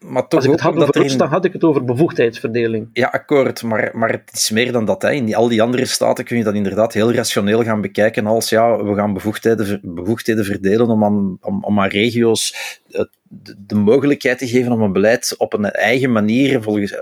maar toch Als ik het had over dan had ik het over bevoegdheidsverdeling. Ja, akkoord, maar, maar het is meer dan dat. Hè. In die, al die andere staten kun je dat inderdaad heel rationeel gaan bekijken als ja, we gaan bevoegdheden, bevoegdheden verdelen om aan, om, om aan regio's de, de mogelijkheid te geven om een beleid op een eigen manier volgens,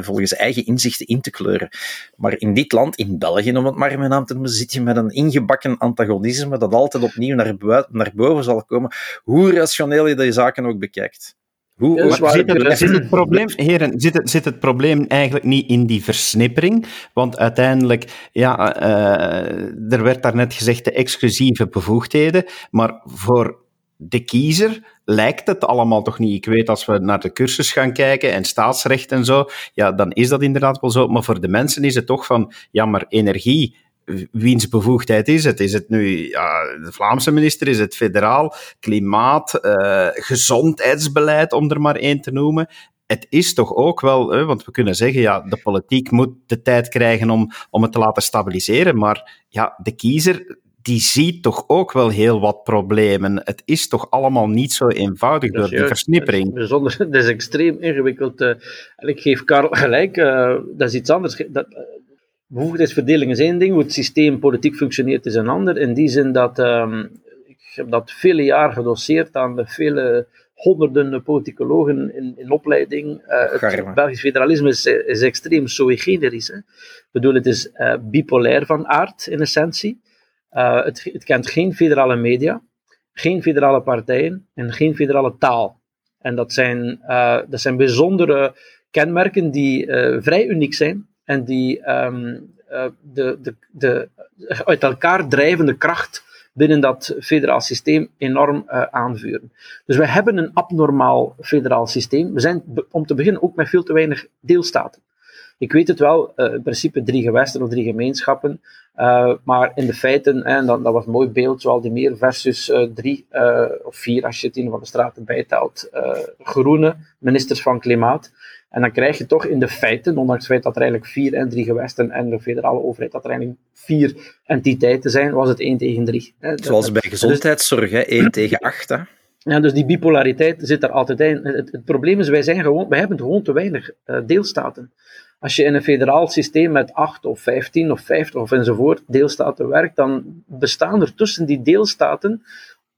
volgens eigen inzichten in te kleuren. Maar in dit land, in België om het maar mijn naam te noemen, zit je met een ingebakken antagonisme dat altijd opnieuw naar, buiten, naar boven zal komen, hoe rationeel je die zaken ook bekijkt. Hoe, zit, het, zit, het, probleem, *laughs* heren, zit het, zit het probleem eigenlijk niet in die versnippering? Want uiteindelijk, ja, uh, er werd daarnet gezegd de exclusieve bevoegdheden, maar voor de kiezer lijkt het allemaal toch niet. Ik weet, als we naar de cursus gaan kijken en staatsrecht en zo, ja, dan is dat inderdaad wel zo. Maar voor de mensen is het toch van, ja, maar energie, wiens bevoegdheid is het? Is het nu ja, de Vlaamse minister? Is het federaal? Klimaat, uh, gezondheidsbeleid, om er maar één te noemen. Het is toch ook wel, hè, want we kunnen zeggen, ja, de politiek moet de tijd krijgen om, om het te laten stabiliseren, maar ja, de kiezer, die ziet toch ook wel heel wat problemen. Het is toch allemaal niet zo eenvoudig door die versnippering. bijzonder, *laughs* het is extreem ingewikkeld. Uh, en ik geef Karel gelijk, uh, dat is iets anders. Dat, bevoegdheidsverdeling is één ding, hoe het systeem politiek functioneert is een ander. In die zin dat, um, ik heb dat vele jaren gedoseerd aan de vele honderden politicologen in, in opleiding. Uh, het Belgisch federalisme is, is extreem sui generis. Hè. Ik bedoel, het is uh, bipolair van aard in essentie. Uh, het, het kent geen federale media, geen federale partijen en geen federale taal. En dat zijn, dat zijn bijzondere kenmerken die vrij uniek zijn en die um, de, de, de uit elkaar drijvende kracht binnen dat federaal systeem enorm uh, aanvuren. Dus we hebben een abnormaal federaal systeem. We zijn om te beginnen ook met veel te weinig deelstaten. Ik weet het wel, uh, in principe drie gewesten of drie gemeenschappen, uh, maar in de feiten, en dat, dat was een mooi beeld, zoals die meer versus uh, drie of vier, als je het in van de straten bijtelt, groene ministers van Klimaat. En dan krijg je toch in de feiten, ondanks het feit dat er eigenlijk vier en drie gewesten en de federale overheid, dat er eigenlijk vier entiteiten zijn, was het één tegen drie. Hè. Zoals bij gezondheidszorg, hè? één tegen acht. Hè? Ja, dus die bipolariteit zit er altijd in. Het, het, probleem is, wij, zijn gewoon, wij hebben gewoon te weinig uh, deelstaten. Als je in een federaal systeem met 8 of 15 of 50 of enzovoort deelstaten werkt, dan bestaan er tussen die deelstaten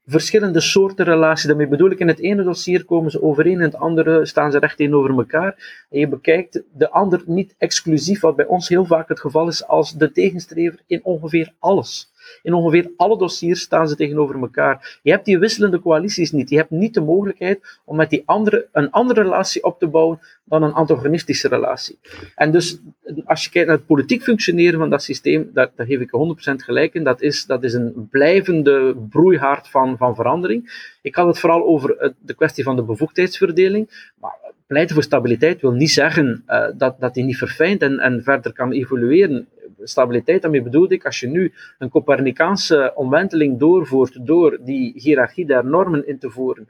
verschillende soorten relaties. Daarmee bedoel ik, in het ene dossier komen ze overeen, in het andere staan ze recht tegenover elkaar. En je bekijkt de ander niet exclusief, wat bij ons heel vaak het geval is, als de tegenstrever in ongeveer alles. In ongeveer alle dossiers staan ze tegenover elkaar. Je hebt die wisselende coalities niet. Je hebt niet de mogelijkheid om met die andere, een andere relatie op te bouwen dan een antagonistische relatie. En dus, als je kijkt naar het politiek functioneren van dat systeem, daar, geef ik 100% gelijk in. Dat is, dat is een blijvende broeihaard van, van verandering. Ik had het vooral over de kwestie van de bevoegdheidsverdeling. Maar pleiten voor stabiliteit wil niet zeggen uh, dat, dat die niet verfijnt en, en verder kan evolueren. Stabiliteit, daarmee bedoel ik, als je nu een Copernicaanse omwenteling doorvoert door die hiërarchie der normen in te voeren,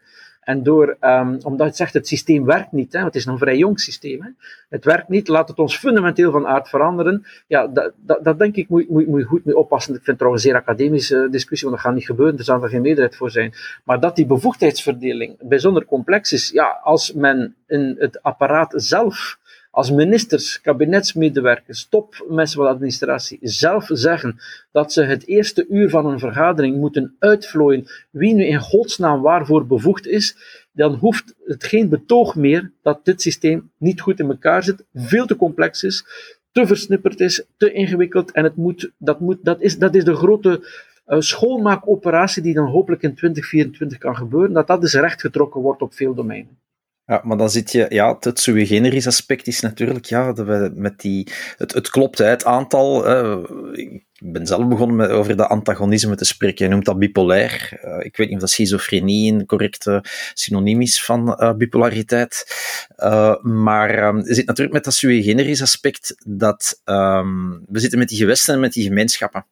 en door, um, omdat het zegt, het systeem werkt niet, hè, het is een vrij jong systeem, hè, het werkt niet, laat het ons fundamenteel van aard veranderen, ja, dat, dat, dat denk ik moet, moet, moet goed mee oppassen. Ik vind het trouwens een zeer academische discussie, want dat gaat niet gebeuren, er zal er geen meerderheid voor zijn. Maar dat die bevoegdheidsverdeling bijzonder complex is, ja, als men in het apparaat zelf als ministers, kabinetsmedewerkers, topmensen van de administratie zelf zeggen dat ze het eerste uur van een vergadering moeten uitvlooien wie nu in godsnaam waarvoor bevoegd is, dan hoeft het geen betoog meer dat dit systeem niet goed in elkaar zit, veel te complex is, te versnipperd is, te ingewikkeld en het moet, dat, moet, dat, is, dat is de grote uh, schoonmaakoperatie die dan hopelijk in 2024 kan gebeuren, dat dat dus rechtgetrokken wordt op veel domeinen. Ja, maar dan zit je, ja, het sui generis aspect is natuurlijk, ja, dat we met die, het, het klopt, het aantal, ik ben zelf begonnen met, over dat antagonisme te spreken, je noemt dat bipolair, uh, ik weet niet of dat schizofrenie een correcte synoniem is van uh, bipolariteit, maar um, je zit natuurlijk met dat sui generis aspect, dat um, we zitten met die gewesten en met die gemeenschappen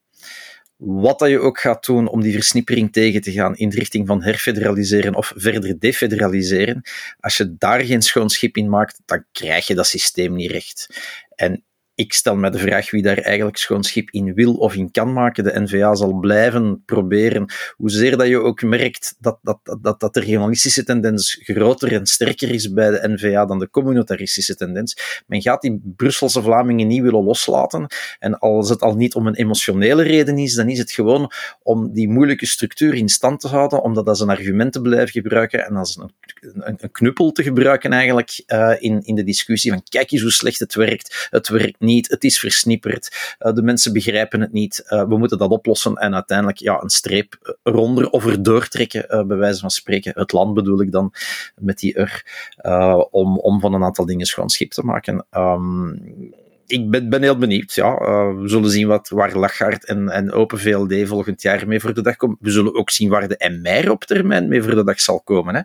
wat dat je ook gaat doen om die versnippering tegen te gaan in de richting van herfederaliseren of verder defederaliseren, als je daar geen schoon schip in maakt, dan krijg je dat systeem niet recht. En ik stel me de vraag wie daar eigenlijk schoon schip in wil of in kan maken. De NVA zal blijven proberen, hoezeer dat je ook merkt dat, dat, dat, dat de regionalistische tendens groter en sterker is bij de NVA dan de communitaristische tendens. Men gaat die Brusselse Vlamingen niet willen loslaten. En als het al niet om een emotionele reden is, dan is het gewoon om die moeilijke structuur in stand te houden, om dat als een argument te blijven gebruiken en als een, een, knuppel te gebruiken eigenlijk uh, in, in de discussie van kijk eens hoe slecht het werkt. Het werkt niet, het is versnipperd, uh, de mensen begrijpen het niet, uh, we moeten dat oplossen en uiteindelijk ja, een streep eronder of erdoor trekken, bij wijze van spreken. Het land bedoel ik dan met die er, om, om van een aantal dingen schoon schip te maken. Um, ik ben, ben, heel benieuwd. Ja. Uh, we zullen zien wat, waar Lachart en, en Open VLD volgend jaar mee voor de dag komen. We zullen ook zien waar de MR op termijn mee voor de dag zal komen. Hè.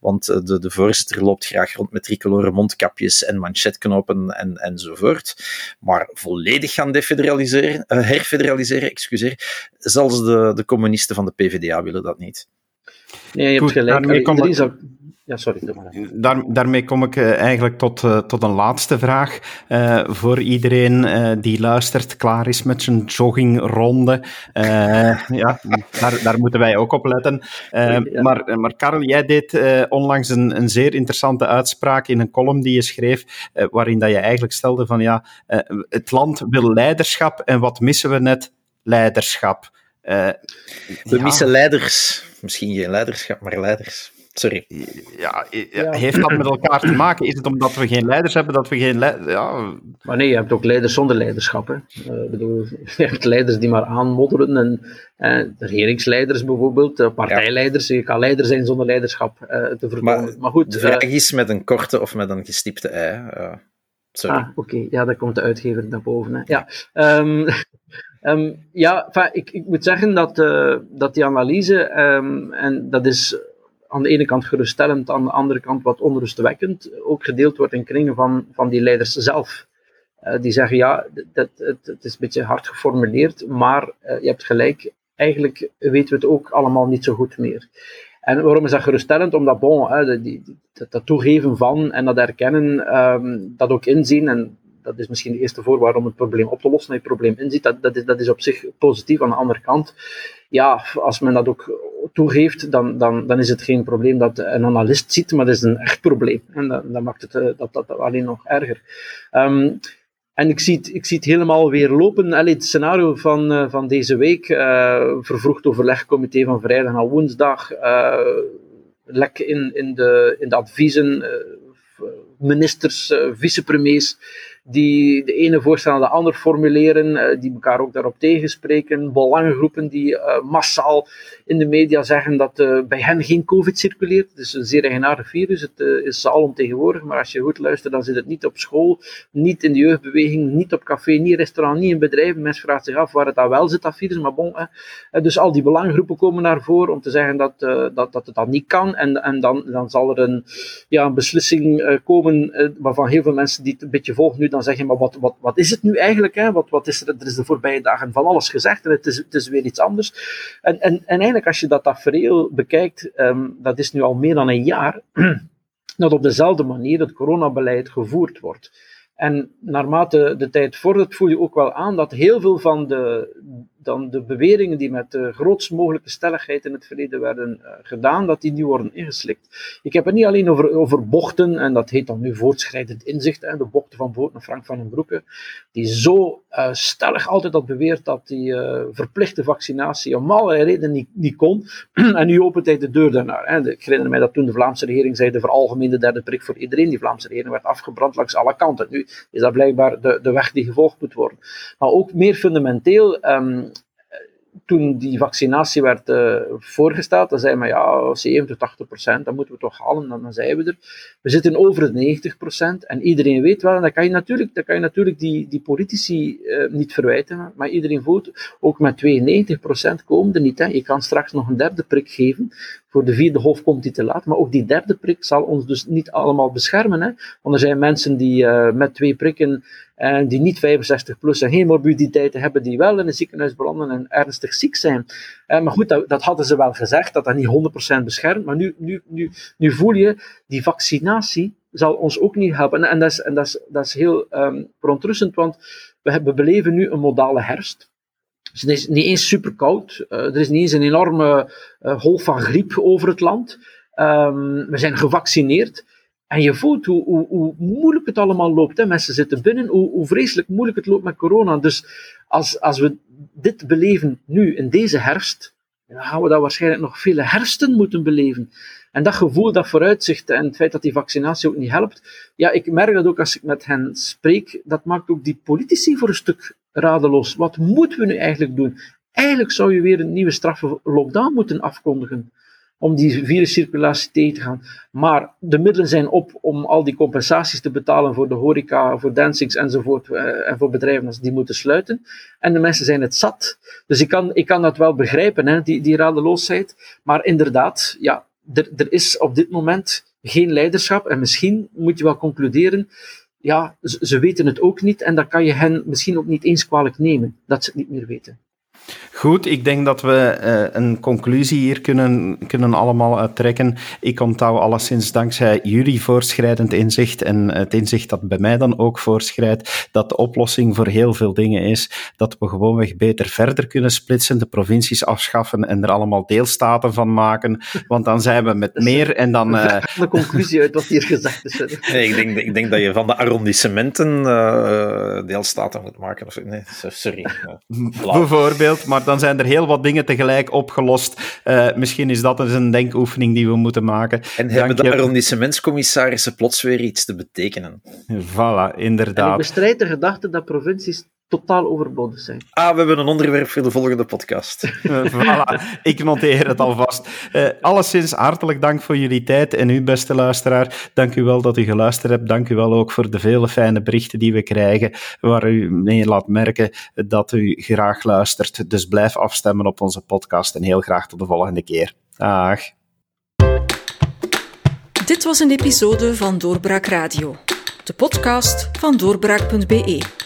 Want uh, de, de voorzitter loopt graag rond met tricolore mondkapjes en manchetknopen en, enzovoort. Maar volledig gaan defederaliseren, uh, herfederaliseren, excuseer. Zelfs de, de communisten van de PvdA willen dat niet. Nee, je hebt gelijk. Allee, er ja, sorry. Daar, daarmee kom ik uh, eigenlijk tot, uh, tot een laatste vraag. Uh, voor iedereen die luistert, klaar is met zijn joggingronde. ja, daar, daar moeten wij ook op letten. Ja. maar, maar Karel, jij deed onlangs een, een zeer interessante uitspraak in een column die je schreef, waarin dat je eigenlijk stelde van ja, het land wil leiderschap en wat missen we net? Leiderschap. we ja. missen leiders. Misschien geen leiderschap, maar leiders. Sorry. Ja, heeft dat met elkaar te maken? Is het omdat we geen leiders hebben dat we geen leiders... Ja. Maar nee, je hebt ook leiders zonder leiderschap. Hè. Uh, bedoel, *laughs* je hebt leiders die maar aanmodderen. En, uh, regeringsleiders bijvoorbeeld, uh, partijleiders. Je kan leider zijn zonder leiderschap te vertonen. Maar, maar, goed, de vraag is met een korte of met een gestipte ei. sorry. Ah, oké. Ja, daar komt de uitgever naar boven. Hè. Ja, um, *laughs* um, ja ik, ik moet zeggen dat, dat die analyse, um, en dat is aan de ene kant geruststellend, aan de andere kant wat onrustwekkend, ook gedeeld wordt in kringen van, van die leiders zelf. Uh, die zeggen, ja, dat, het, het, is een beetje hard geformuleerd, maar uh, je hebt gelijk, eigenlijk weten we het ook allemaal niet zo goed meer. En waarom is dat geruststellend? Omdat, bon, hè, dat, dat, toegeven van en dat erkennen, um, dat ook inzien, en dat is misschien de eerste voorwaarde om het probleem op te lossen, dat je het probleem inziet, dat, dat, is, dat is op zich positief. Aan de andere kant, ja, als men dat ook toegeeft, dan, dan, dan is het geen probleem dat een analist ziet, maar dat is een echt probleem. En dat maakt het eh, dat, dat, alleen nog erger. Um, en ik zie het, ik zie helemaal weer lopen. Allee, het scenario van, uh, van deze week, uh, vervroegd overlegcomité van vrijdag naar woensdag, uh, lek in, in, de, in de adviezen, ministers, vicepremiers, die de ene voorstel aan de ander formuleren, eh, die elkaar ook daarop tegenspreken, belangengroepen die uh, massaal in de media zeggen dat uh, bij hen geen COVID circuleert. Het is een zeer eigenaardig virus, het uh, is alomtegenwoordig, maar als je goed luistert, dan zit het niet op school, niet in de jeugdbeweging, niet op café, niet restaurant, niet in bedrijven. Mensen vragen zich af waar het dan wel zit, dat virus, maar bon. dus al die belangengroepen komen naar voren om te zeggen dat, dat, dat het dan niet kan en, en dan, dan zal er een, ja, een beslissing komen waarvan heel veel mensen die het een beetje volgen nu dan zeggen, maar wat, wat, wat is het nu eigenlijk? Hè? Wat, wat is er, er is de voorbije dagen van alles gezegd en het is, het is weer iets anders. En, en, en eigenlijk als je dat tafereel bekijkt, um, dat is nu al meer dan een jaar, *clears throat* dat op dezelfde manier het coronabeleid gevoerd wordt. En naarmate de tijd vordert, voel je ook wel aan dat heel veel van de, dan de beweringen die met de grootst mogelijke stelligheid in het verleden werden uh, gedaan, dat die nu worden ingeslikt. Ik heb het niet alleen over, over bochten, en dat heet dan nu voortschrijdend inzicht, hè, de bochten van bijvoorbeeld Frank van den Broeke, die zo uh, stellig altijd had beweerd dat die uh, verplichte vaccinatie om allerlei redenen niet, niet kon, *clears throat* en nu opent hij de deur daarnaar. Hè. Ik herinner mij dat toen de Vlaamse regering zei de veralgemeende derde prik voor iedereen, die Vlaamse regering werd afgebrand langs alle kanten. Nu is dat blijkbaar de, de weg die gevolgd moet worden. Maar ook meer fundamenteel, um, toen die vaccinatie werd uh, voorgesteld, dan zei men ja, 70, 80 procent, dat moeten we toch halen, dan, dan zijn we er. We zitten over de 90 procent en iedereen weet wel, en dat kan je natuurlijk, dat kan je natuurlijk die, die politici uh, niet verwijten, maar iedereen voelt, ook met 92 procent komen er niet. Hè. Je kan straks nog een derde prik geven, voor de vierde golf komt die te laat, maar ook die derde prik zal ons dus niet allemaal beschermen. Hè. Want er zijn mensen die uh, met twee prikken en die niet 65 plus en geen morbiditeiten hebben, die wel in een ziekenhuis belanden en ernstig ziek zijn. Uh, maar goed, dat, dat, hadden ze wel gezegd, dat dat niet 100% beschermt. Maar nu, nu, nu, nu voel je, die vaccinatie zal ons ook niet helpen. En, en, dat, is, dat, is, dat is heel um, verontrustend, want we, we beleven nu een modale herfst. Dus het is niet eens super koud. Uh, er is niet eens een enorme uh, golf van griep over het land. Um, we zijn gevaccineerd. En je voelt hoe, hoe, hoe moeilijk het allemaal loopt. Hè. Mensen zitten binnen, hoe, vreselijk moeilijk het loopt met corona. Dus als, als we dit beleven nu, in deze herfst, dan gaan we dat waarschijnlijk nog vele herfsten moeten beleven. En dat gevoel, dat vooruitzicht en het feit dat die vaccinatie ook niet helpt, ja, ik merk dat ook als ik met hen spreek, dat maakt ook die politici voor een stuk radeloos. Wat moeten we nu eigenlijk doen? Eigenlijk zou je weer een nieuwe straffe lockdown moeten afkondigen om die viruscirculatie tegen te gaan. Maar de middelen zijn op om al die compensaties te betalen voor de horeca, voor dancings enzovoort, uh, en voor bedrijven als die moeten sluiten. En de mensen zijn het zat. Dus ik kan, ik kan dat wel begrijpen, hè, die, die radeloosheid. Maar inderdaad, ja, er, er is op dit moment geen leiderschap. En misschien moet je wel concluderen, ja, ze, weten het ook niet. En dan kan je hen misschien ook niet eens kwalijk nemen dat ze het niet meer weten. Goed, ik denk dat we uh, een conclusie hier kunnen, kunnen allemaal uittrekken. Ik onthoud alleszins dankzij jullie voorschrijdend inzicht en het inzicht dat bij mij dan ook voorschrijdt, dat de oplossing voor heel veel dingen is dat we gewoonweg beter verder kunnen splitsen, de provincies afschaffen en er allemaal deelstaten van maken, want dan zijn we met *laughs* meer en dan... Uh... De conclusie uit wat hier gezegd is. Nee, ik, denk, ik denk dat je van de arrondissementen uh, deelstaten moet maken. Of, nee, sorry. *laughs* Bijvoorbeeld, maar dan zijn er heel wat dingen tegelijk opgelost. Uh, misschien is dat eens een denkoefening die we moeten maken. En hebben de arrondissementscommissarissen plots weer iets te betekenen. Voilà, inderdaad. En ik bestrijd de gedachte dat provincies totaal overbodig zijn. Ah, we hebben een onderwerp voor de volgende podcast. Uh, *laughs* voilà, ik noteer het alvast. Uh, alleszins hartelijk dank voor jullie tijd en u, beste luisteraar. Dank u wel dat u geluisterd hebt. Dank u wel ook voor de vele fijne berichten die we krijgen, waar u mee laat merken dat u graag luistert. Dus blijf afstemmen op onze podcast en heel graag tot de volgende keer. Dag. Dit was een episode van Doorbraak Radio, de podcast van doorbraak.be.